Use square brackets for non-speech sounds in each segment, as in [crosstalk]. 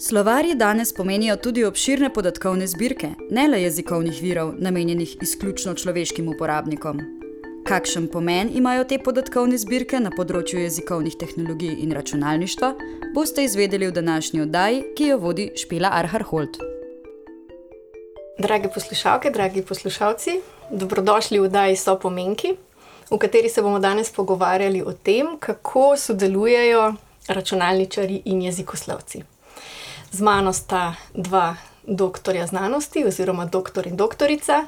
Slovarji danes pomenijo tudi obširne podatkovne zbirke, ne le jezikovnih virov, namenjenih izključno človeškim uporabnikom. Kakšen pomen imajo te podatkovne zbirke na področju jezikovnih tehnologij in računalništva, boste izvedeli v današnji oddaji, ki jo vodi Špila Arhardt. Drage poslušalke, dragi poslušalci, dobrodošli v oddaji So pomenki, v kateri se bomo danes pogovarjali o tem, kako sodelujejo računalničari in jezikoslovci. Z mano sta dva doktorja znanosti, oziroma doktor in doktorica,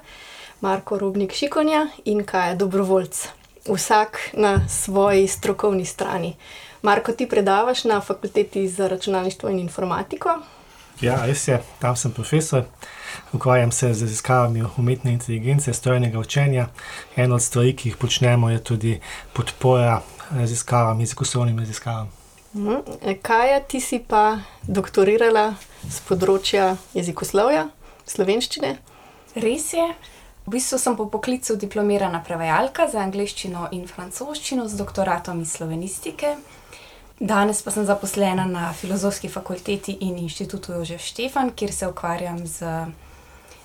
Marko Rubnik Šikonja in Kaja Dobrovoljc, vsak na svoji strokovni strani. Marko, ti predavaš na fakulteti za računalništvo in informatiko. Ja, res je, tam sem profesor, ukvarjam se z raziskavami umetne inteligence, strojnega učenja. Ena od stvari, ki jih počnemo, je tudi podpora raziskavam, jezikoslovnim raziskavam. Mhm. Kaj ti si pa doktorirala z področja jezikoslovja, slovenščine? Res je. V bistvu sem po poklicu diplomirana prevajalka za angliščino in francoščino z doktoratom iz slovenistike. Danes pa sem zaposlena na Filozofski fakulteti in inštitutu Jožef Štefan, kjer se ukvarjam z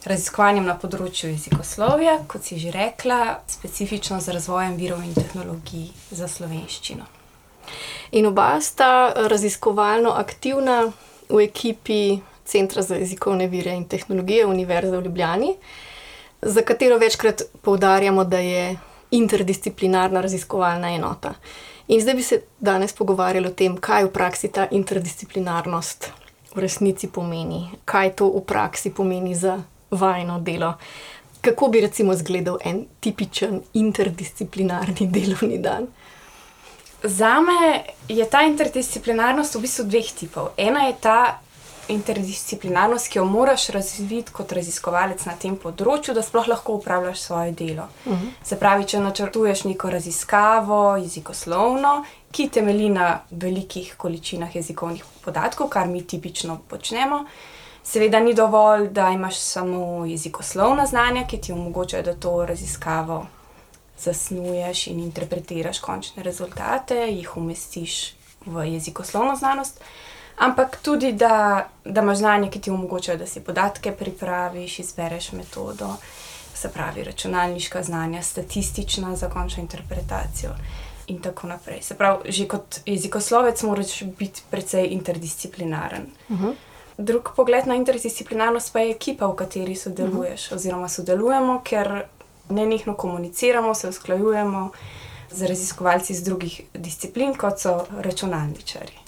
raziskovanjem na področju jezikoslovja, kot si že rekla, specifično z razvojem virov in tehnologij za slovenščino. In oba sta raziskovalno aktivna v ekipi Centra za jezikovne vire in tehnologije Univerze v Ljubljani, za katero večkrat poudarjamo, da je interdisciplinarna raziskovalna enota. In zdaj bi se danes pogovarjali o tem, kaj v praksi ta interdisciplinarnost v resnici pomeni, kaj to v praksi pomeni za vajno delo. Kako bi recimo izgledal en tipičen interdisciplinarni [laughs] delovni dan? Za me je ta interdisciplinarnost v bistvu dveh tipov. Ena je ta interdisciplinarnost, ki jo moraš razviti kot raziskovalec na tem področju, da sploh lahko upravljaš svoje delo. Uh -huh. Se pravi, če načrtuješ neko raziskavo, jezikoslovno, ki temelji na velikih količinah jezikovnih podatkov, kar mi tipično počnemo. Seveda ni dovolj, da imaš samo jezikoslovna znanja, ki ti omogočajo, da to raziskavo zasnuješ in interpretiraš končne rezultate, jih umestiš v jezikoslovno znanost, ampak tudi, da, da imaš znanje, ki ti omogočajo, da si podatke pripraviš, izbereš metodo, se pravi računalniška znanja, statistična za končno interpretacijo. In tako naprej. Se pravi, že kot jezikoslovec moraš biti precej interdisciplinaren. Uh mhm. -huh. Drug pogled na interdisciplinarnost pa je ekipa, v kateri sodeluješ, uh -huh. oziroma sodelujemo, ker ne nekno komuniciramo, se usklajujemo z raziskovalci iz drugih disciplin, kot so računalničari.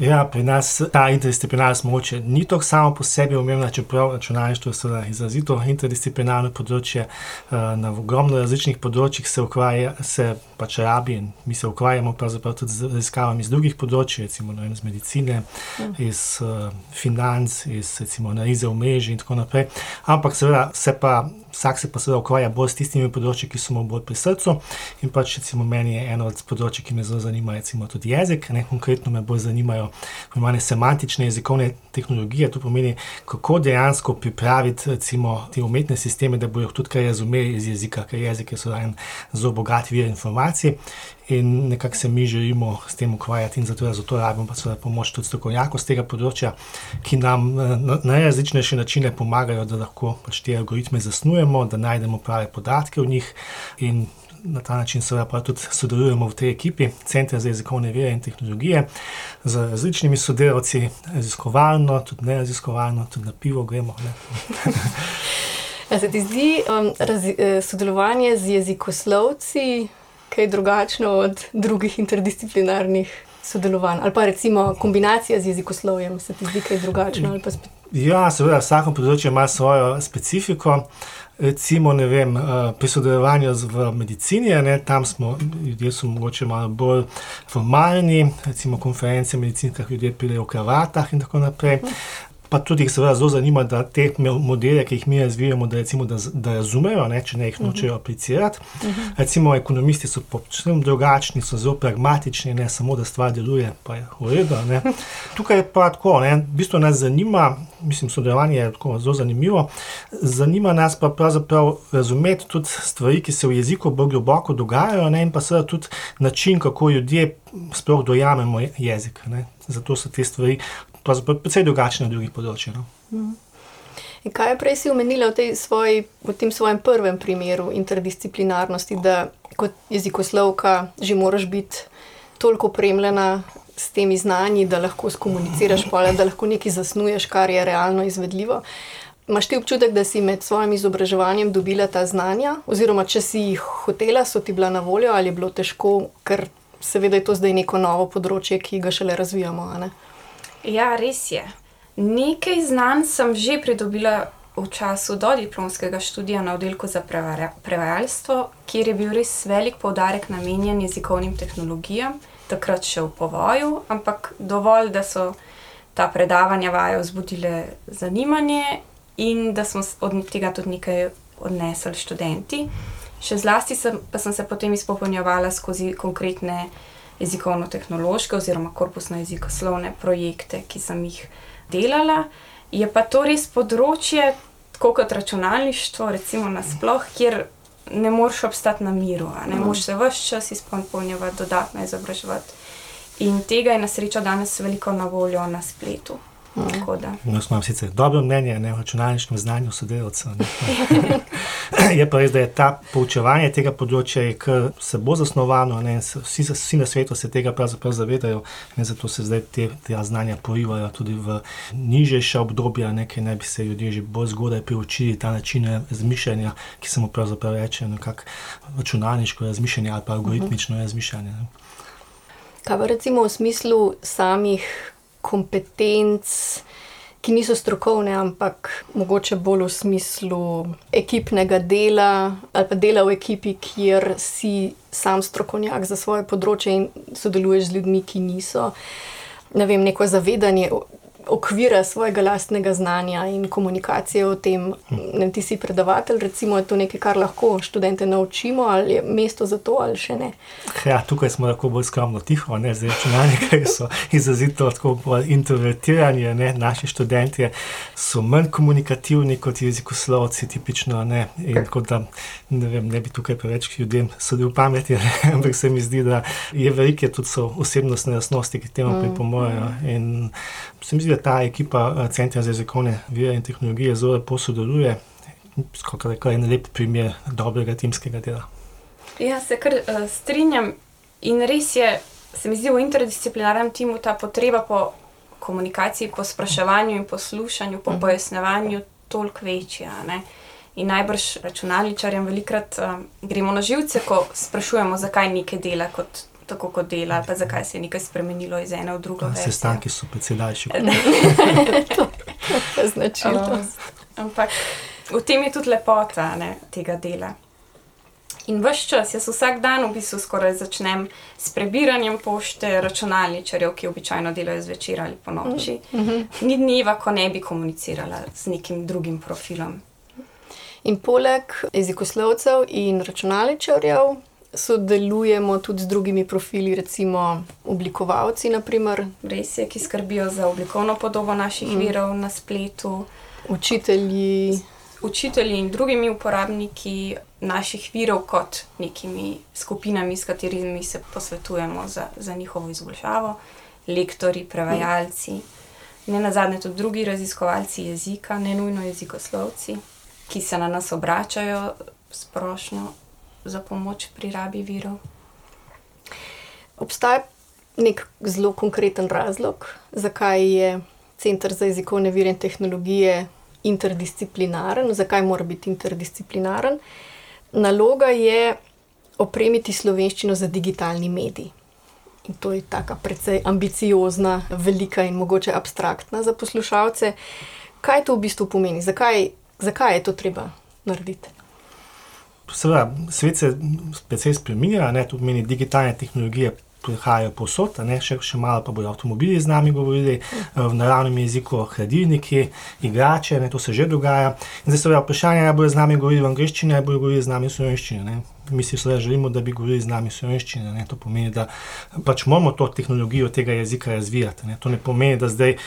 Ja, pri nas ta interdisciplinarnost mogoče ni tako samo po sebi umevna, čeprav računalništvo je izrazito interdisciplinarno področje. Eh, na ogromno različnih področjih se, ukvarja, se pač rabi in mi se ukvarjamo pravzaprav tudi z raziskavami iz drugih področji, recimo vem, iz medicine, mm. iz uh, financ, iz recimo analize v mreži in tako naprej. Ampak seveda se pa vsak se pa seveda ukvarja bolj s tistimi področji, ki so mu bolj pri srcu. In pač recimo meni je eno od področji, ki me zelo zanima, recimo tudi jezik. Ne? Konkretno me bolj zanimajo pojmane semantične jezikovne tehnologije. To pomeni, kako dejansko pripraviti recimo te umetne sisteme, da bojo tudi kaj razumeli iz jezika, ker jezik je en zelo bogat vir informacij in nekako se mi želimo s tem ukvarjati, in zato, zato rabimo pa seveda pomoč tudi strokovnjakov z tega področja, ki nam eh, na najrazličnejše načine pomagajo, da lahko pač te algoritme zasnujemo, da najdemo prave podatke v njih. In na ta način seveda pa tudi sodelujemo v tej ekipi Centra za jezikovne vire in tehnologije z različnimi sodelavci, raziskovalno, tudi ne raziskovalno, tudi na pivo gremo. [laughs] Se ti zdi um, razi, eh, sodelovanje z jezikoslovci kaj drugačno od drugih interdisciplinarnih sodelovanj, ali pa recimo kombinacija z jezikoslovjem, se ti zdi kaj drugačno? Ja, seveda, vsako področje ima svojo specifiko. Recimo, vem, eh, pri sodelovanju v medicini, ne, tam smo ljudje, so morda malo bolj formalni, recimo konference medicinskih ljudi, pilejo v kravatah in tako naprej pa tudi jih seveda zelo zanima, da te modele, ki jih mi razvijamo, da, recimo, da, da razumejo, ne, če ne jih nočejo aplicirati. Uh -huh. Recimo, ekonomisti so povsem drugačni, so zelo pragmatični, ne samo da stvar deluje, pa je v redu. [laughs] Tukaj je pa tako, ne, v bistvu nas zanima, mislim, sodelovanje je tako zelo zanimivo. Zanima nas pa pravzaprav razumeti tudi stvari, ki se v jeziku bolj globoko dogajajo, ne, in pa seveda tudi način, kako ljudje sploh dojamemo jezik. Ne. Zato so te stvari precej drugačne od drugih področij. No. In kaj je prej si omenila v, svoji, v tem svojem prvem primeru interdisciplinarnosti, da kot jezikoslovka že moraš biti toliko opremljena s temi znanji, da lahko skomuniciraš, pole, da lahko nekaj zasnuješ, kar je realno izvedljivo. Imaš ti občutek, da si med svojim izobraževanjem dobila ta znanja, oziroma če si jih hotela, so ti bila na voljo ali je bilo težko, ker seveda je to zdaj neko novo področje, ki ga šele razvijamo. Ja, res je. Nekaj znanj sem že pridobila v času do diplomskega študija na oddelku za prevajalstvo, kjer je bil res velik poudarek namenjen jezikovnim tehnologijam, takrat še v povoju, ampak dovolj, da so ta predavanja vaje vzbudile zanimanje in da smo od tega tudi nekaj odnesli študenti. Še zlasti sem, pa sem se potem izpopolnjevala skozi konkretne jezikovno-tehnološke oziroma korpusno-jezikoslovne projekte, ki sem jih delala. Je pa to res področje, tako kot računalništvo, recimo nasploh, kjer ne moreš obstati na miru, ne mm. moreš se vse čas izpolnjevati, dodatno izobraževati. In tega je na srečo danes veliko na voljo na spletu. No, imam sicer dobro mnenje ne, o računalniškem znanju sodelavcev. [laughs] je pa res, da je ta poučevanje tega področja, ki se bo zasnovano, ne, vsi, vsi na svetu se tega pravzaprav zavedajo in zato se zdaj te, te znanja porivajo tudi v nižjša obdobja, nekaj naj bi se ljudje že bolj zgodaj priučili ta način razmišljanja, ki se mu pravzaprav reče nekako računalniško razmišljanje ali pa algoritmično razmišljanje. Ne. Kaj pa recimo v smislu samih kompetenc, ki niso strokovne, ampak mogoče bolj v smislu ekipnega dela ali pa dela v ekipi, kjer si sam strokovnjak za svoje področje in sodeluješ z ljudmi, ki niso. Ne vem, neko zavedanje okvira svojega lastnega znanja in komunikacije o tem. Ne, ti si predavatelj, recimo, je to nekaj, kar lahko študente naučimo, ali je mesto za to, ali še ne. Ja, tukaj smo lahko bolj skromno, tiho, ne zdaj računalniki, [laughs] ki so izrazito introvertirani. Naši študenti so manj komunikativni kot jezikoslovci, tipično. Ne, da, ne, vem, ne bi tukaj preveč ljudem sodil pameti, [laughs] ampak se mi zdi, da je velike tudi osebnostne lastnosti, ki temu mm. pripomorejo. Mm se mi zdi, da ta ekipa eh, Centra za jezikovne vire in tehnologije zelo lepo sodeluje. Skoro rekel, je en lep primer dobrega timskega dela. Ja, se kar uh, strinjam. In res je, se mi zdi v interdisciplinarnem timu ta potreba po komunikaciji, po spraševanju in poslušanju, po mhm. pojasnevanju toliko večja. Ne? In najbrž računalničarjem velikrat uh, gremo na živce, ko sprašujemo, zakaj nekaj dela kot tako kot dela, pa zakaj se je nekaj spremenilo iz ene v drugo. Sestanki so precej daljši. [laughs] Značilno. Um, ampak v tem je tudi lepota ne, tega dela. In vse čas, jaz vsak dan v bistvu skoraj začnem s prebiranjem pošte računalničarjev, ki običajno delajo zvečer ali po noči. Mm -hmm. Ni dneva, ko ne bi komunicirala z nekim drugim profilom. In poleg jezikoslovcev in računalničarjev, sodelujemo tudi z drugimi profili, recimo oblikovalci. Naprimer. Res je, ki skrbijo za oblikovno podobo naših mm. virov na spletu. Učitelji. Učitelji in drugimi uporabniki naših virov, kot nekimi skupinami, s katerimi se posvetujemo za, za njihovo izboljšavo, lektori, prevajalci, ne na zadnje tudi drugi raziskovalci jezika, ne nujno jezikoslovci, ki se na nas obračajo sprošno za pomoč pri rabi virov. Obstaja nek zelo konkreten razlog, zakaj je Center za jezikovne vire in tehnologije interdisciplinaren, zakaj mora biti interdisciplinaren. Naloga je opremiti slovenščino za digitalni medij. In to je tako precej ambiciozna, velika in mogoče abstraktna za poslušalce. Kaj to v bistvu pomeni, zakaj, zakaj je to treba narediti? Seveda, svet se precej spremenja, to pomeni digitalne tehnologije. Prihajajo posod, še, še malo pa bodo avtomobili z nami govorili, eh, v naravnem jeziku, hladilniki, igrače, ne, to se že dogaja. In zdaj se je vprašanje, ali bodo z nami govorili v angleščini ali bodo govorili z nami v slovenščini. Mi si seveda želimo, da bi govorili z nami v slovenščini. To pomeni, da pač moramo to tehnologijo tega jezika razvijati. Ne. To ne pomeni, da zdaj,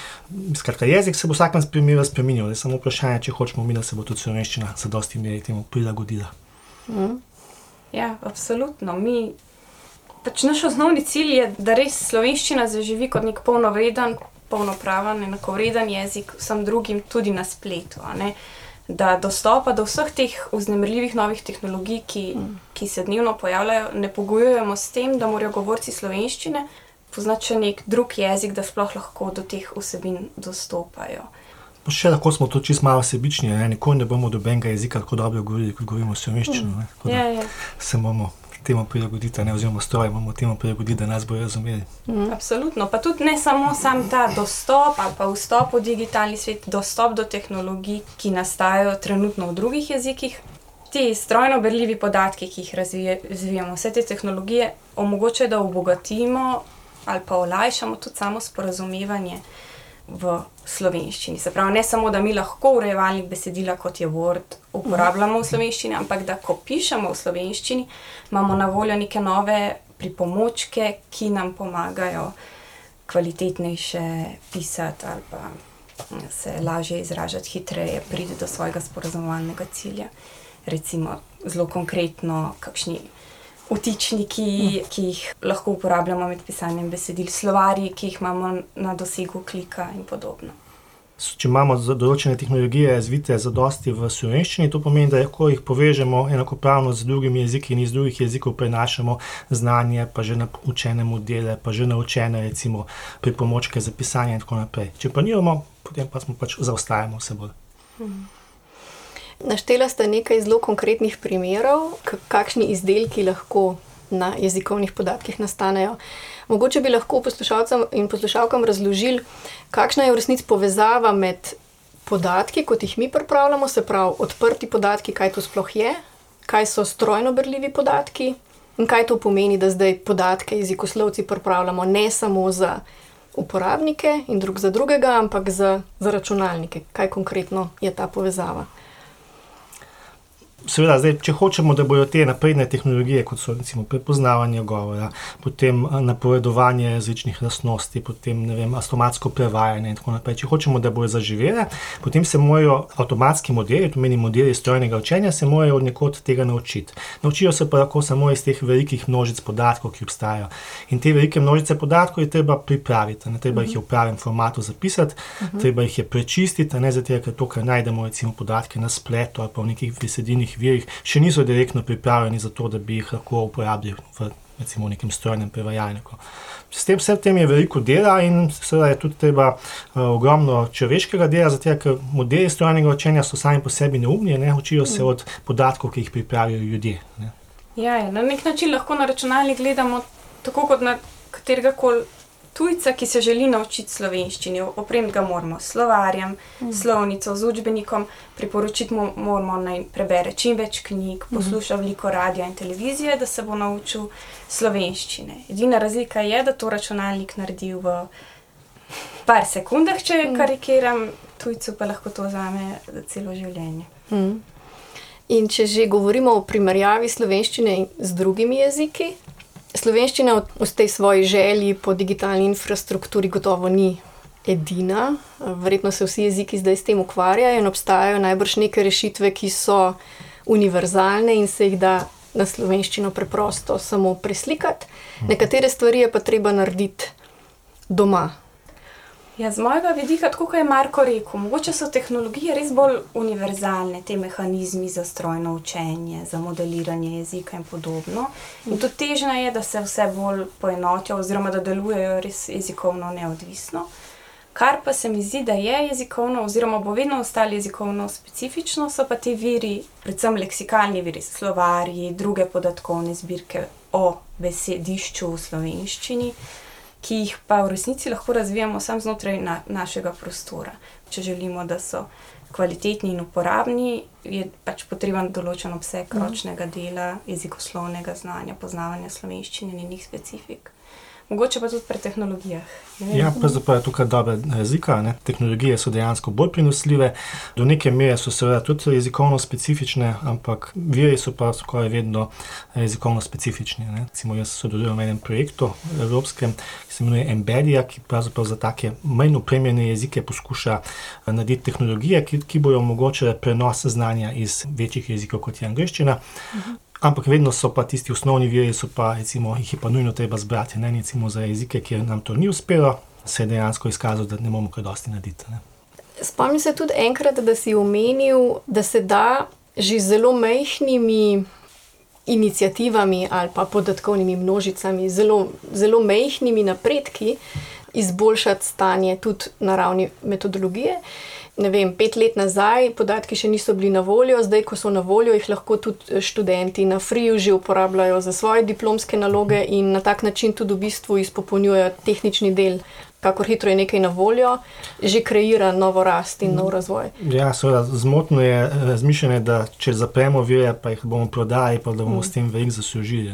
skratka, jezik se bo v vsakem primeru spremenil. Samo vprašanje, če hočemo mi, da se bo tudi slovenščina za dosti meri temu prilagodila. Mm. Ja, absolutno. Mi pač naš osnovni cilj je, da res slovenščina zaživi kot nek polnovreden, polnopraven, enakovreden jezik vsem drugim, tudi na spletu. Da dostopa do vseh teh vznemirljivih novih tehnologij, ki, mm. ki se dnevno pojavljajo, ne pogojujemo s tem, da morajo govorci slovenščine poznati še nek drug jezik, da sploh lahko do teh vsebin dostopajo. Še lahko smo to čisto malo sebični, ne? nikoli ne bomo dobenega jezika tako dobro govorili, kot govorimo slovenščino. Mm. Ja, ja. Se moramo temu prilagoditi, ne, oziroma stroje imamo temu prilagoditi, da nas bodo razumeli. Mm. Absolutno. Pa tudi ne samo sam ta dostop ali pa vstop v digitalni svet, dostop do tehnologij, ki nastajajo trenutno v drugih jezikih. Ti strojno berljivi podatki, ki jih razvijamo, vse te tehnologije omogočajo, da obogatimo ali pa olajšamo tudi samo sporazumevanje v slovenščini. Se pravi, ne samo, da mi lahko urejevalnik besedila, kot je Word, uporabljamo v slovenščini, ampak da ko pišemo v slovenščini, imamo na voljo neke nove pripomočke, ki nam pomagajo kvalitetnejše pisati ali pa se lažje izražati, hitreje priti do svojega sporazumevalnega cilja. Recimo, zelo konkretno, kakšni vtičniki, ki jih lahko uporabljamo med pisanjem besedil, slovarji, ki jih imamo na dosegu klika in podobno. Če imamo določene tehnologije razvite za dosti v slovenščini, to pomeni, da lahko jih povežemo enakopravno z drugimi jeziki in iz drugih jezikov prenašamo znanje, pa že naučene modele, pa že naučene recimo pripomočke za pisanje in tako naprej. Če pa nimamo, potem pa smo pač zaostajamo vse bolj. Hmm. Naštela sta nekaj zelo konkretnih primerov, kakšni izdelki lahko na jezikovnih podatkih nastanejo. Mogoče bi lahko poslušalcem in poslušalkam razložili, kakšna je v resnici povezava med podatki, kot jih mi pripravljamo, se pravi odprti podatki, kaj to sploh je, kaj so strojno berljivi podatki in kaj to pomeni, da zdaj podatke jezikoslovci pripravljamo ne samo za uporabnike in drug za drugega, ampak za, za računalnike. Kaj konkretno je ta povezava? Seveda, zdaj, če hočemo, da bodo te napredne tehnologije, kot so recimo prepoznavanje govora, potem eh, napovedovanje različnih lastnosti, potem vem, avtomatsko prevajanje in tako naprej, če hočemo, da bodo zaživele, potem se morajo avtomatski modeli, to meni modeli strojnega učenja, se morajo od nekod tega naučiti. Naučijo se pa lahko samo iz teh velikih množic podatkov, ki obstajajo. In te velike množice podatkov je treba pripraviti, ne treba jih je v pravem formatu zapisati, uh -huh. treba jih je prečistiti, ne zato, ker to, kar najdemo, recimo podatke na spletu ali pa v nekih besedilnih virih, še niso direktno pripravljeni za to, da bi jih lahko uporabljali v recimo, nekem strojnem prevajalniku. S tem vsem tem je veliko dela in seveda je tudi treba uh, ogromno človeškega dela, zato ker modeli strojnega učenja so sami po sebi neumni, ne učijo se od podatkov, ki jih pripravijo ljudje. Ne. Ja, ja, na nek način lahko na računalnik gledamo tako kot na katerega koli tujca, ki se želi naučiti slovenščino, opremiti ga moramo s slovarjem, mm. slovnico, z učbenikom, priporočiti mu moramo naj prebere čim več knjig, mm. posluša veliko radia in televizije, da se bo naučil slovenščine. Edina razlika je, da to računalnik naredi v par sekundah, če mm. karikiram, tujcu pa lahko to vzame za celo življenje. Mm. In če že govorimo o primerjavi slovenščine z drugimi jeziki, Slovenščina v tej svoji želji po digitalni infrastrukturi gotovo ni edina. Verjetno se vsi jeziki zdaj s tem ukvarjajo in obstajajo najbrž neke rešitve, ki so univerzalne in se jih da na slovenščino preprosto samo preslikati. Nekatere stvari je pa treba narediti doma, Ja, z mojega vidika, tako kot je Marko rekel, mogoče so tehnologije res bolj univerzalne, te mehanizmi za strojno učenje, za modeliranje jezika in podobno. In tudi težnja je, da se vse bolj poenotijo, oziroma da delujejo res jezikovno neodvisno. Kar pa se mi zdi, da je jezikovno, oziroma bo vedno ostalo jezikovno specifično, so pa ti viri, predvsem leksikalni viri, slovarji, druge podatkovne zbirke o besedišču v slovenščini ki jih pa v resnici lahko razvijamo samo znotraj na, našega prostora. Če želimo, da so kvalitetni in uporabni, je pač potreben določen obseg mhm. ročnega dela, jezikoslovnega znanja, poznavanja slovenščine in njenih specifik. Mogoče pa tudi pri tehnologijah. Ja, pravzaprav je tukaj dobra jezika. Ne? Tehnologije so dejansko bolj prenosljive, do neke mere so seveda tudi jezikovno specifične, ampak viri so pa skoraj vedno jezikovno specifični. Recimo, jaz sodelujem v enem projektu evropskem, ki se imenuje Embeddija, ki pravzaprav za take manj upremljene jezike poskuša narediti tehnologije, ki, ki bojo omogočile prenos znanja iz večjih jezikov, kot je angliščina. Uh -huh Ampak vedno so pa tisti osnovni viri, so pa recimo, jih je pa nujno treba zbrati. Ne recimo za jezike, kjer nam to ni uspelo, se je dejansko izkazalo, da ne bomo kaj dosti narediti. Ne. Spomnim se tudi enkrat, da si omenil, da se da že zelo majhnimi inicijativami ali pa podatkovnimi množicami, zelo, zelo majhnimi napredki, izboljšati stanje tudi na ravni metodologije. Ne vem, pet let nazaj podatki še niso bili na voljo, zdaj, ko so na voljo, jih lahko tudi študenti na Friju že uporabljajo za svoje diplomske naloge in na tak način tudi v bistvu izpopolnjujejo tehnični del kakor hitro je nekaj na voljo, že kreira novo rast in nov razvoj. Ja, seveda, zmotno je eh, razmišljanje, da če zapremo vire, pa jih bomo prodali, pa da bomo mm. s tem veliko zaslužili.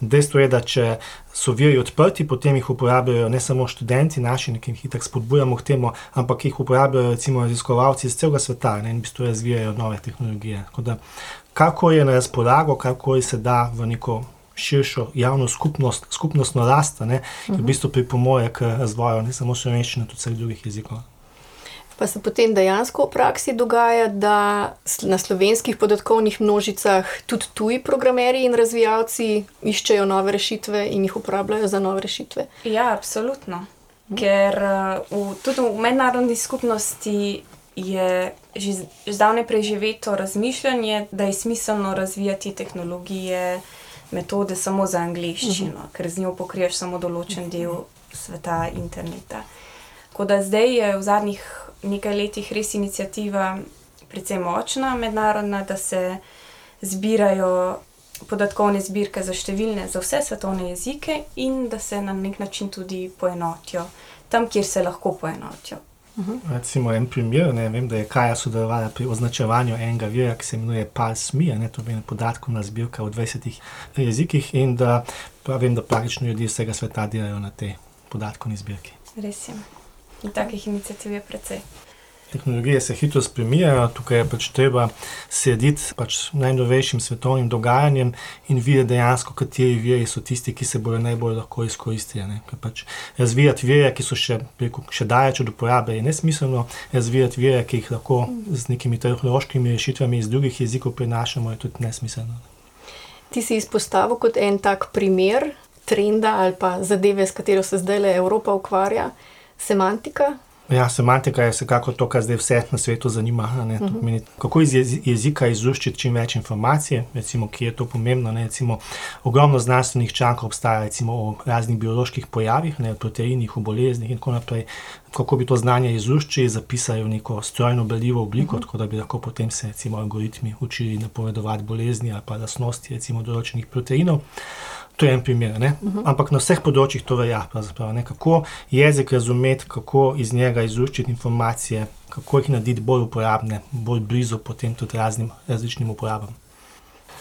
Dejstvo je, da če so viri odprti, potem jih uporabljajo ne samo študenti naši, ki jih tako spodbujamo k temu, ampak jih uporabljajo recimo raziskovalci iz celega sveta ne, in v bistvu razvijajo nove tehnologije. Kako je na razpolago, kako se da v neko širšo javno skupnost, skupnostno rast, ne, ki v bistvu pripomore k razvoju ne samo slovenščine, tudi vseh drugih jezikov. Pa se potem dejansko v praksi dogaja, da na slovenskih podatkovnih množicah tudi tuji programeri in razvijalci iščejo nove rešitve in jih uporabljajo za nove rešitve. Ja, absolutno. Ker v, tudi v mednarodni skupnosti je že zdavnaj preživeto razmišljanje, da je smiselno razvijati tehnologije, metode samo za angliščino, uh mhm. -huh. ker z njo pokriješ samo določen del sveta interneta. Tako da zdaj je v zadnjih nekaj letih res inicijativa precej močna, mednarodna, da se zbirajo podatkovne zbirke za številne, za vse svetovne jezike in da se na nek način tudi poenotijo tam, kjer se lahko poenotijo. -huh. Recimo en primer, ne, vem, da je Kaja sodelovala pri označevanju enega vira, ki se imenuje PALSMI, to je podatkovna zbirka v 20 jezikih in da, vem, da praktično ljudje vsega sveta delajo na tej podatkovni zbirki. Res je. In takih inicijativ je precej. Tehnologije se hitro spremenjajo, tukaj je pač treba slediti pač najnovejšim svetovnim dogajanjem in videti dejansko, kateri viri so tisti, ki se bodo najbolj lahko izkoristili. Pač razvijati vire, ki so še, še daleč od uporabe, je nesmiselno, razvijati vire, ki jih lahko z nekimi tehnološkimi rešitvami iz drugih jezikov prenašamo, je tudi nesmiselno. Ti si izpostavil kot en tak primer trenda ali pa zadeve, s katero se zdaj le Evropa ukvarja, semantika. Ja, semantika je vsekakor to, kar zdaj vse na svetu zanima. Uh mhm. -huh. meni, kako iz jezika izuščiti čim več informacije, recimo, ki je to pomembno. Ne, recimo, ogromno znanstvenih člankov obstaja recimo, o raznih bioloških pojavih, ne, proteinih, o boleznih in tako naprej. Kako bi to znanje izuščili, zapisali v neko strojno beljivo obliko, uh mhm. -huh. tako da bi lahko potem se recimo, algoritmi učili napovedovati bolezni ali pa lastnosti recimo, določenih proteinov. To je en primer, uh -huh. ampak na vseh področjih to velja. Kako jezik razumeti, kako iz njega izluščiti informacije, kako jih narediti bolj uporabne, bolj blizu potem tudi raznim različnim uporabam.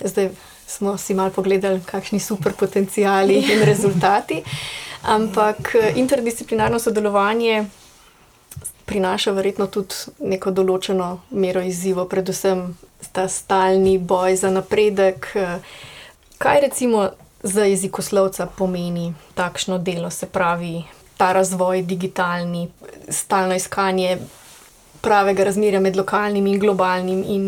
Zdaj smo si malo pogledali, kakšni super potencijali in rezultati. Ampak interdisciplinarno sodelovanje prinaša verjetno tudi neko določeno mero izzivov, predvsem ta stalni boj za napredek. Kaj recimo za jezikoslovca pomeni takšno delo, se pravi ta razvoj digitalni, stalno iskanje pravega razmerja med lokalnim in globalnim, in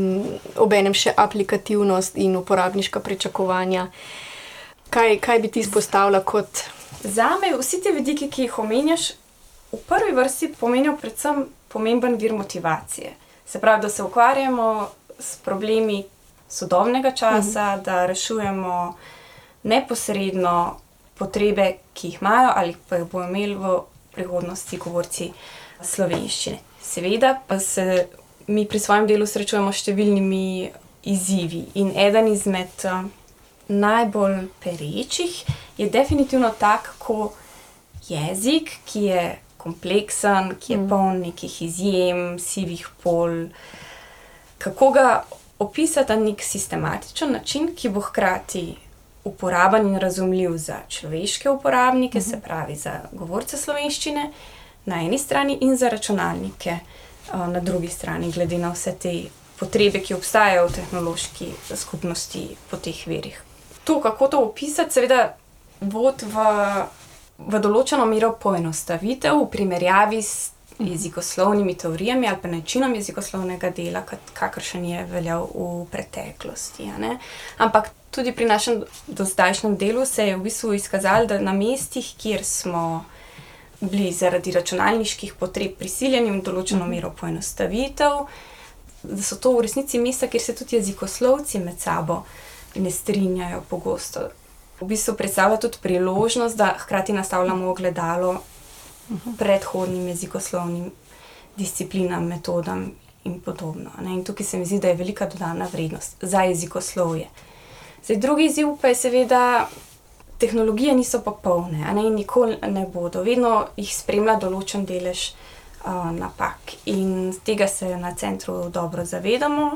obenem še aplikativnost in uporabniška pričakovanja. Kaj, kaj bi ti izpostavila kot? Za me vsi ti vidiki, ki jih omenjaš, v prvi vrsti pomenijo predvsem pomemben vir motivacije. Se pravi, da se ukvarjamo s problemi sodobnega časa, uh -huh. da rešujemo neposredno potrebe, ki jih imajo ali pa jih bodo imeli v prihodnosti govorci slovenščine. Seveda pa se mi pri svojem delu srečujemo s številnimi izzivi in eden izmed uh, najbolj perečih je definitivno tak, ko jezik, ki je kompleksen, ki je mm. poln nekih izjem, sivih pol, kako ga opisati na nek sistematičen način, ki bo hkrati uporaben in razumljiv za človeške uporabnike, uh -huh. se mhm. pravi za govorce slovenščine na eni strani in za računalnike uh, na drugi strani, glede na vse te potrebe, ki obstajajo v tehnološki skupnosti po teh verjih. To, kako to opisati, seveda, vod v, v določeno mero poenostavitev v primerjavi s jezikoslovnimi teorijami ali pa načinom jezikoslovnega dela, kakršen je veljal v preteklosti. Ampak tudi pri našem dozdajšnjem delu se je v bistvu izkazalo, da na mestih, kjer smo bili zaradi računalniških potreb prisiljeni v določeno mhm. mero poenostavitev, da so to v resnici mesta, kjer se tudi jezikoslovci med sabo ne strinjajo pogosto. V bistvu predstavlja tudi priložnost, da hkrati nastavljamo ogledalo mhm. predhodnim jezikoslovnim disciplinam, metodam in podobno. Ne? In tukaj se mi zdi, da je velika dodana vrednost za jezikoslovje. Zdaj, drugi izziv pa je seveda tehnologije niso popolne, ne in nikoli ne bodo, vedno jih spremlja določen delež uh, napak. In tega se na centru dobro zavedamo,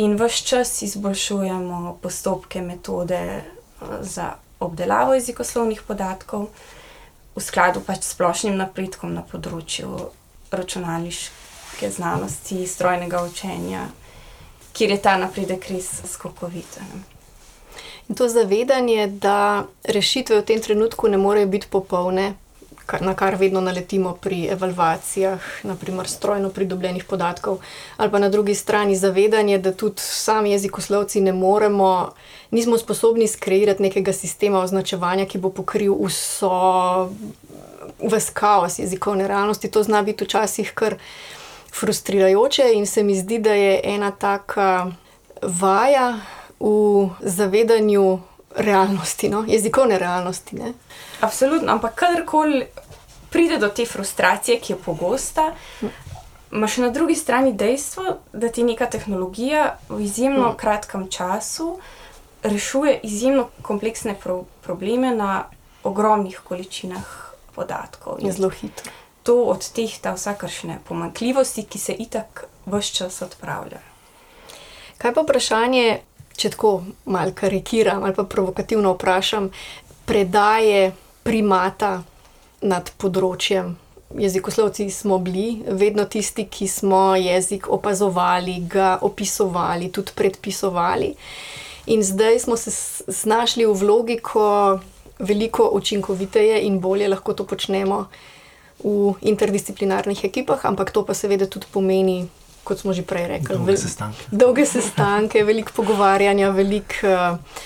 in vse čas izboljšujemo postopke, metode uh, za obdelavo jezikoslovnih podatkov v skladu pač s splošnim napredkom na področju računalniške znanosti, strojnega učenja, kjer je ta napredek res skokovit. In to zavedanje, da rešitve v tem trenutku ne morejo biti popolne, na kar vedno naletimo pri evalvacijah, naprimer strojno pridobljenih podatkov, ali pa na drugi strani zavedanje, da tudi sami jezikoslovci ne moremo, nismo sposobni skreirati nekega sistema označevanja, ki bo pokril vso vse kaos jezikovne realnosti. To zna biti včasih kar frustrirajoče, in se mi zdi, da je ena taka vaja v zavedanju realnosti, no? jezikovne realnosti. Ne? Absolutno, ampak kadarkoli pride do te frustracije, ki je pogosta, imaš na drugi strani dejstvo, da ti neka tehnologija v izjemno mm. kratkem času rešuje izjemno kompleksne pro probleme na ogromnih količinah podatkov. Je zelo hitro. To odtehta vsakršne pomankljivosti, ki se itak vse čas odpravljajo. Kaj pa vprašanje, če tako malo karikiram ali pa provokativno vprašam, predaje primata nad področjem. Jezikoslovci smo bili vedno tisti, ki smo jezik opazovali, ga opisovali, tudi predpisovali. In zdaj smo se znašli v vlogi, ko veliko učinkoviteje in bolje lahko to počnemo v interdisciplinarnih ekipah, ampak to pa seveda tudi pomeni kot smo že prej rekli. Dolge sestanke. [laughs] Dolge sestanke, veliko pogovarjanja, veliko uh,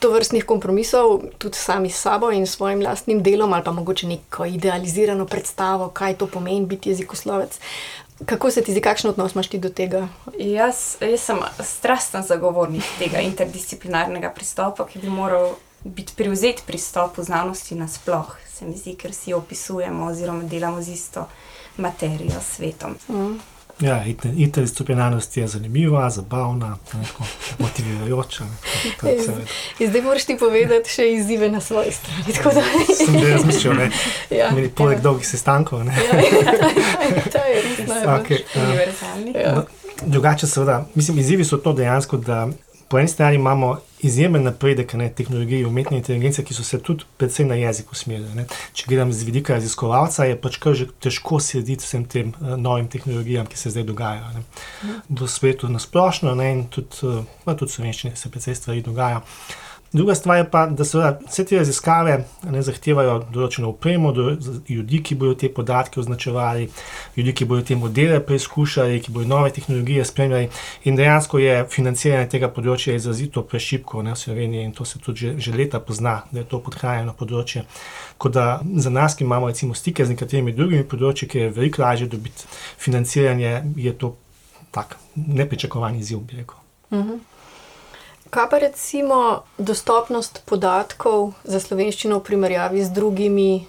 tovrstnih kompromisov, tudi sami s sabo in svojim lastnim delom, ali pa mogoče neko idealizirano predstavo, kaj to pomeni biti jezikoslovec. Kako se ti zdi, kakšen odnos imaš ti do tega? Jaz, jaz sem strasten zagovornik tega interdisciplinarnega pristopa, ki bi moral biti prevzet pristop v znanosti nasplošno, se mi zdi, ker si opisujemo oziroma delamo z isto materijo, svetom. Mm. Ja, interdisciplinarnost je zanimiva, zabavna, motivirajoča. Zdaj moraš ti povedati še izzive na svoji strani. Sem že razmišljal, ne. Ja, poleg ja. dolgih sestankov. Ja, ja, to je res najbolj uh, univerzalni. Ja. No, drugače, seveda, mislim, izzivi so to dejansko, da po eni strani imamo izjemen napredek ne, tehnologije umetne inteligence, ki so se tudi predvsem na jezik usmerili. Če gledam z vidika raziskovalca, je pač kar že težko slediti vsem tem uh, novim tehnologijam, ki se zdaj dogajajo ne. v svetu na splošno in tudi, uh, tudi v slovenščini se precej stvari dogajajo. Druga stvar je pa, da seveda vse te raziskave ne zahtevajo določeno upremo, do ljudi, ki bodo te podatke označevali, ljudi, ki bodo te modele preizkušali, ki bodo nove tehnologije spremljali. In dejansko je financiranje tega področja izrazito prešipko ne, v Sloveniji in to se tudi že, že leta pozna, da je to podhranjeno področje. Kot da za nas, ki imamo recimo stike z nekaterimi drugimi področji, ki je veliko lažje dobiti financiranje, je to tak nepričakovan izziv, bi rekel. Uh mhm. -huh. Kaj pa recimo dostopnost podatkov za slovenščino v primerjavi z drugimi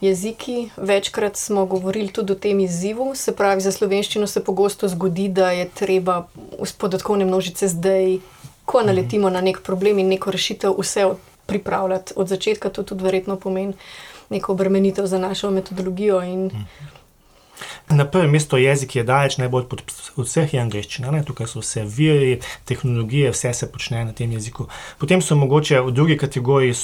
jeziki? Večkrat smo govorili tudi o tem izzivu, se pravi, za slovenščino se pogosto zgodi, da je treba z podatkovne množice zdaj, ko naletimo na nek problem in neko rešitev, vse pripravljati od začetka. To tudi verjetno pomeni neko obremenitev za našo metodologijo. In, mhm. Na prvem mestu jezik je daleč najbolj pod vseh je angliščina, ne? tukaj so vse viri, tehnologije, vse se počne na tem jeziku. Potem so mogoče v drugi kategoriji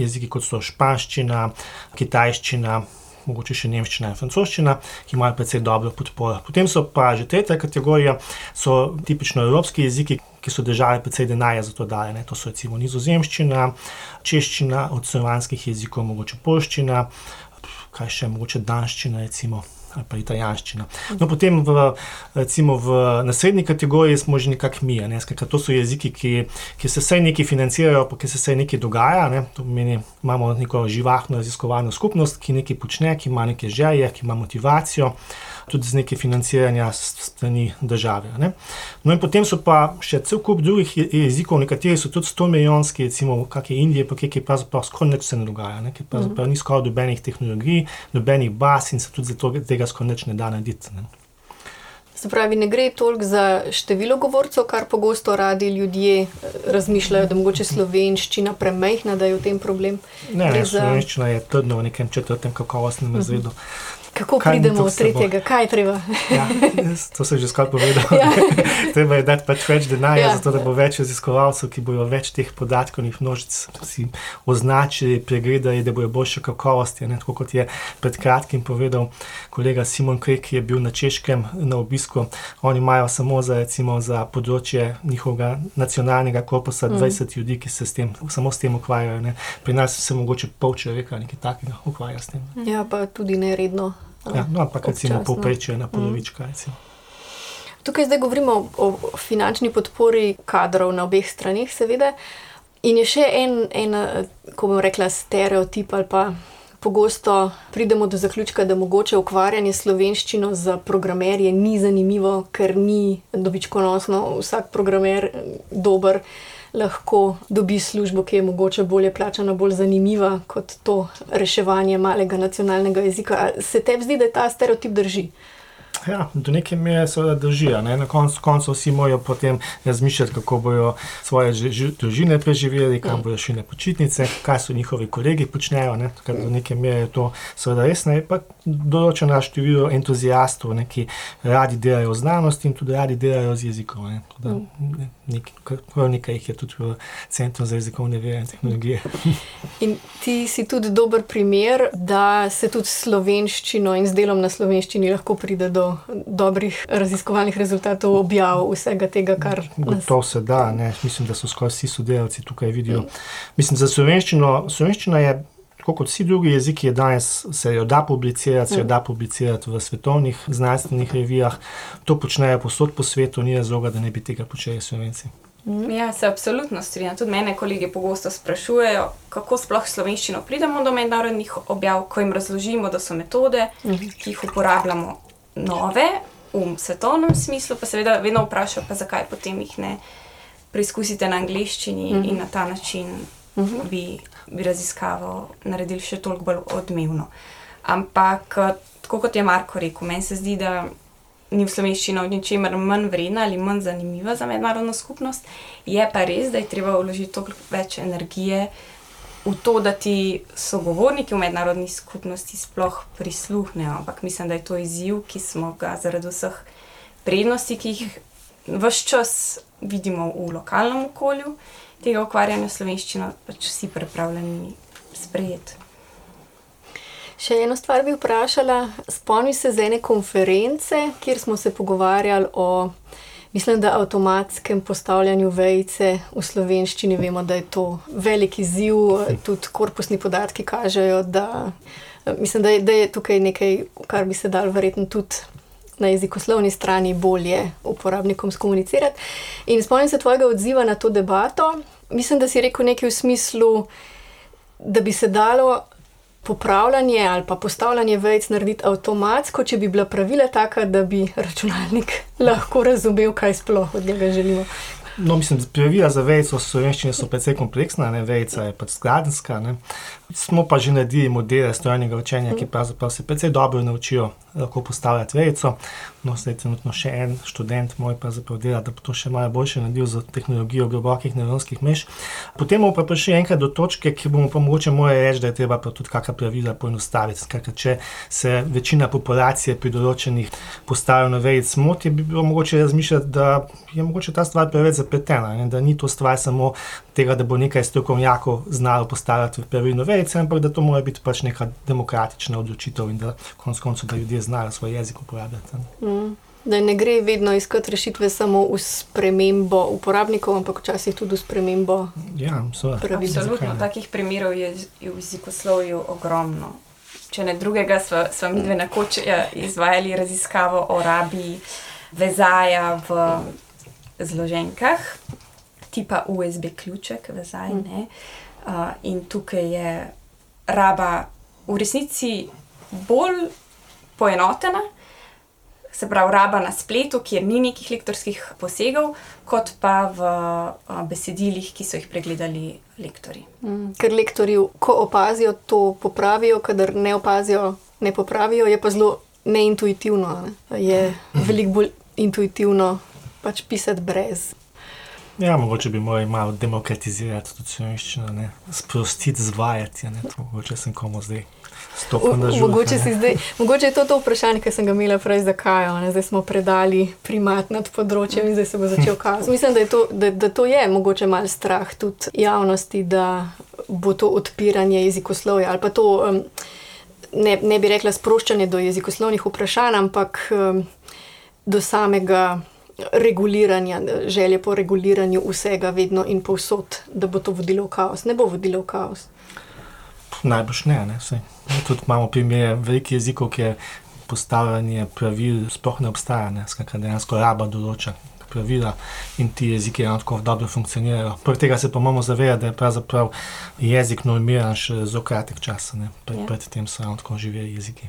jeziki, kot so španščina, kitajščina. Mogoče še nemščina in francoščina, ki imajo precej dobro podporo. Potem so pa že tretja kategorija, so tipično evropski jeziki, ki so držali precej denarja za to dajanje. To so recimo nizozemščina, češčina, od slovanskih jezikov, mogoče polščina, kaj še mogoče danščina, recimo ali pa italijanščina. No, potem v, recimo v naslednji kategoriji smo že nekako mi, ne? Skratka, to so jeziki, ki, ki se vsaj nekaj financirajo, pa ki se vsaj nekaj dogaja. Ne? To pomeni, imamo neko živahno raziskovalno skupnost, ki nekaj počne, ki ima neke želje, ki ima motivacijo tudi z nekaj financiranja strani države. Ne. No, in potem so pa še cel kup drugih jezikov, nekateri so tudi 100 milijonski, recimo kakšne Indije, pa kje pravzaprav skoraj nič se ne dogaja, ne, ker pravzaprav ni skoraj dobenih tehnologij, dobenih baz in se tudi zato tega skoraj nič ne da narediti. Ne. Se pravi, ne gre toliko za število govorcev, kar pogosto radi ljudje razmišljajo, da mogoče slovenščina premehna, da je v tem problem. Ne, ne za... slovenščina je trdno v nekem četrtem kakovostnem razredu. Uh -huh. Kako kaj pridemo od tretjega, kaj je treba? ja, to sem že skoraj povedal. [laughs] ja. [laughs] treba je dati pač več denarja, ja. zato da bo več raziskovalcev, ki bodo več teh podatkovnih množic označili, pregledali, da bojo boljše kakovosti. Ne? Tako kot je pred kratkim povedal kolega Simon Krek, ki je bil na Češkem na obisku. Oni imajo samo za, recimo, za področje njihovega nacionalnega korpusa mm. 20 ljudi, ki se s tem, samo s tem ukvarjajo. Pri nas se mogoče pol človeka nekaj takega ukvarja s tem. Ja, pa tudi neredno. Ja, no, ampak recimo povprečje na polovička. Mm. Tukaj zdaj govorimo o finančni podpori kadrov na obeh stranih, seveda. In je še en, en ko bom rekla, stereotip ali pa. Pogosto pridemo do zaključka, da mogoče ukvarjanje slovenščino za programerje ni zanimivo, ker ni dobičkonosno. Vsak programer dober lahko dobi službo, ki je mogoče bolje plačana, bolj zanimiva kot to reševanje malega nacionalnega jezika. Se tebi zdi, da ta stereotip drži? Ja, do neke mere se drži. Ne? Na koncu, koncu vsi morajo potem razmišljati, kako bodo svoje družine preživeli, kam bodo šli na počitnice, kaj so njihovi kolegi počnejo. Ne? Do neke mere je to seveda res. Ne? Pa določeno število entuzijastov, ne? ki radi delajo v znanosti in tudi radi delajo z jezikom. Ne? Nekaj, nekaj jih je tudi v Centru za jezikovne vere in tehnologije. [laughs] In ti si tudi dober primer, da se tudi s slovenščino in z delom na slovenščini lahko pride do dobrih raziskovalnih rezultatov, objav vsega tega, kar. To se da, ne? mislim, da so skoraj vsi sodelavci tukaj vidijo. Mislim, za slovenščino, slovenščina je. Kot vsi drugi jeziki, je danes se jo da publicirati, se jo da publicirati v svetovnih znanstvenih revijah. To počnejo posod po svetu, ni razloga, da ne bi tega počeli slovenci. Mhm. Ja, se absolutno strinjam. Tudi mene kolegi pogosto sprašujejo, kako sploh slovenščino pridemo do mednarodnih objav, ko jim razložimo, da so metode, mhm. ki jih uporabljamo, nove v svetovnem smislu, pa seveda vedno vprašajo, pa zakaj potem jih ne preizkusite na angliščini mhm. in na ta način bi, bi raziskavo naredili še toliko bolj odmevno. Ampak, tako kot je Marko rekel, meni se zdi, da ni v slovenščini v ničemer manj vredna ali manj zanimiva za mednarodno skupnost. Je pa res, da je treba vložiti toliko več energije v to, da ti sogovorniki v mednarodni skupnosti sploh prisluhnejo. Ampak mislim, da je to izziv, ki smo ga zaradi vseh prednosti, ki jih vse čas vidimo v lokalnem okolju, tega ukvarjanja slovenščino, pač vsi pripravljeni sprejeti. Še eno stvar bi vprašala. Spomni se z ene konference, kjer smo se pogovarjali o, mislim, da avtomatskem postavljanju vejce v slovenščini. Vemo, da je to velik izziv, tudi korpusni podatki kažejo, da, mislim, da, je, da je tukaj nekaj, kar bi se dal verjetno tudi. Na jezikoslovni strani bolje uporabnikom skomunicirati. In spomnim se tvojega odziva na to debato. Mislim, da si rekel nekaj v smislu, da bi se dalo popravljanje ali pa postavljanje vejc narediti avtomatsko, če bi bila pravila taka, da bi računalnik [laughs] lahko razumel, kaj sploh od njega želimo. No, mislim, pravila za vejco v slovenščini so precej kompleksna, ne? vejca je pač skladenska. Smo pa že naredili modele strojnega učenja, ki pravzaprav se precej dobro naučijo lahko postavljati vejco. No, zdaj trenutno še en študent moj pa zapravo dela, da bo to še malo boljše naredil za tehnologijo globokih nevronskih mrež. Potem bomo pa prišli enkrat do točke, ki bomo pa mogoče morali reči, da je treba pa tudi kakšna pravila poenostaviti. Skratka, če se večina populacije pri določenih postavljanju vejc moti, bi bilo mogoče razmišljati, da je mogoče ta stvar preveč zapletena, da ni to stvar samo tega, da bo nekaj strokovnjakov znalo postavljati pravilno vejce, ampak da to mora biti pač neka demokratična odločitev in da konec koncev, da ljudje znajo svoj jezik uporabljati. Mm. Da ne gre vedno iskati rešitve samo v spremembo uporabnikov, ampak včasih tudi v spremembo. Ja, Absolutno, takih primerov je v jezikoslovju ogromno. če ne drugega, smo, smo mi dve nekoč ja, izvajali raziskavo o rabi vezaja v zloženkah, tipa USB ključek, vezaj. Ne? Uh, in tukaj je raba v resnici bolj poenotena, se pravi, raba na spletu, kjer ni nekih lektorskih posegov, kot pa v uh, besedilih, ki so jih pregledali lektori. Mm, ker lektori, ko opazijo, to popravijo, kadar ne opazijo, ne popravijo, je pa zelo neintuitivno. Ne? Je [laughs] veliko bolj intuitivno pač pisati brez. Ja, mogoče bi morali malo demokratizirati to slovenščino, sprostiti, zvajati. Ja, mogoče sem komu zdaj. Mogoče, zdaj, mogoče je to to vprašanje, ki sem ga imela prej, zakaj. Zdaj smo predali primat nad področjem in zdaj se bo začel [laughs] kazati. Mislim, da, to, da, da to je mogoče mal strah tudi javnosti, da bo to odpiranje jezikoslovja ali pa to, um, ne, ne bi rekla sproščanje do jezikoslovnih vprašanj, ampak um, do samega reguliranja, želje po reguliranju vsega, vedno in povsod, da bo to vodilo v kaos. Ne bo vodilo v kaos. Najbrž ne. ne Tudi imamo primere velikih jezikov, kjer postavljanje pravil sploh ne obstaja, ne? skratka, dejansko raba določa pravila in ti jeziki enako dobro funkcionirajo. Poleg tega se pa moramo zavedati, da je pravzaprav jezik normiran še zelo kratek čas, Pred, ja. predtem so enako živeli jeziki.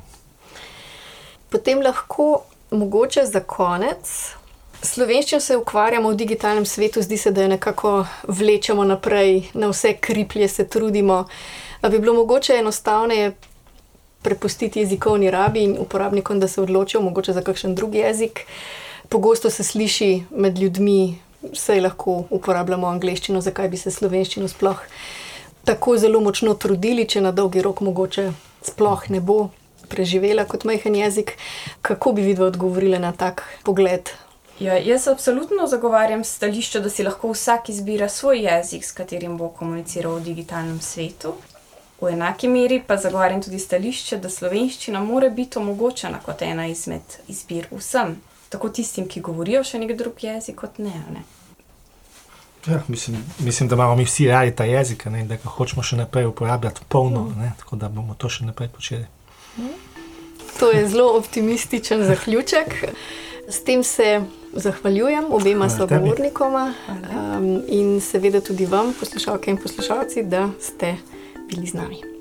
Potem lahko mogoče za konec. Slovenščino se ukvarjamo v digitalnem svetu, zdi se, da jo nekako vlečemo naprej, na vse kriplje se trudimo. Da bi bilo mogoče enostavneje prepustiti jezikovni rabi in uporabnikom, da se odločijo mogoče za kakšen drugi jezik. Pogosto se sliši med ljudmi, da lahko uporabljamo angliščino, zakaj bi se slovenščino sploh tako zelo močno trudili, če na dolgi rok mogoče sploh ne bo preživela kot majhen jezik. Kako bi vidva odgovorila na tak pogled? Ja, jaz absolutno zagovarjam stališče, da si lahko vsak izbira svoj jezik, s katerim bo komuniciral v digitalnem svetu. V enaki meri pa zagovarjam tudi stališče, da slovenščina mora biti omogočena kot ena izmed izbir vsem, tako tistim, ki govorijo še nek drug jezik, kot ne. ne. Ja, mislim, mislim, da imamo mi vsi radi ta jezik in da ga hočemo še naprej uporabljati polno, mm. tako da bomo to še naprej počeli. To je zelo optimističen zaključek. S tem se zahvaljujem obema sogovornikoma um, in seveda tudi vam, poslušalke in poslušalci, da ste bili z nami.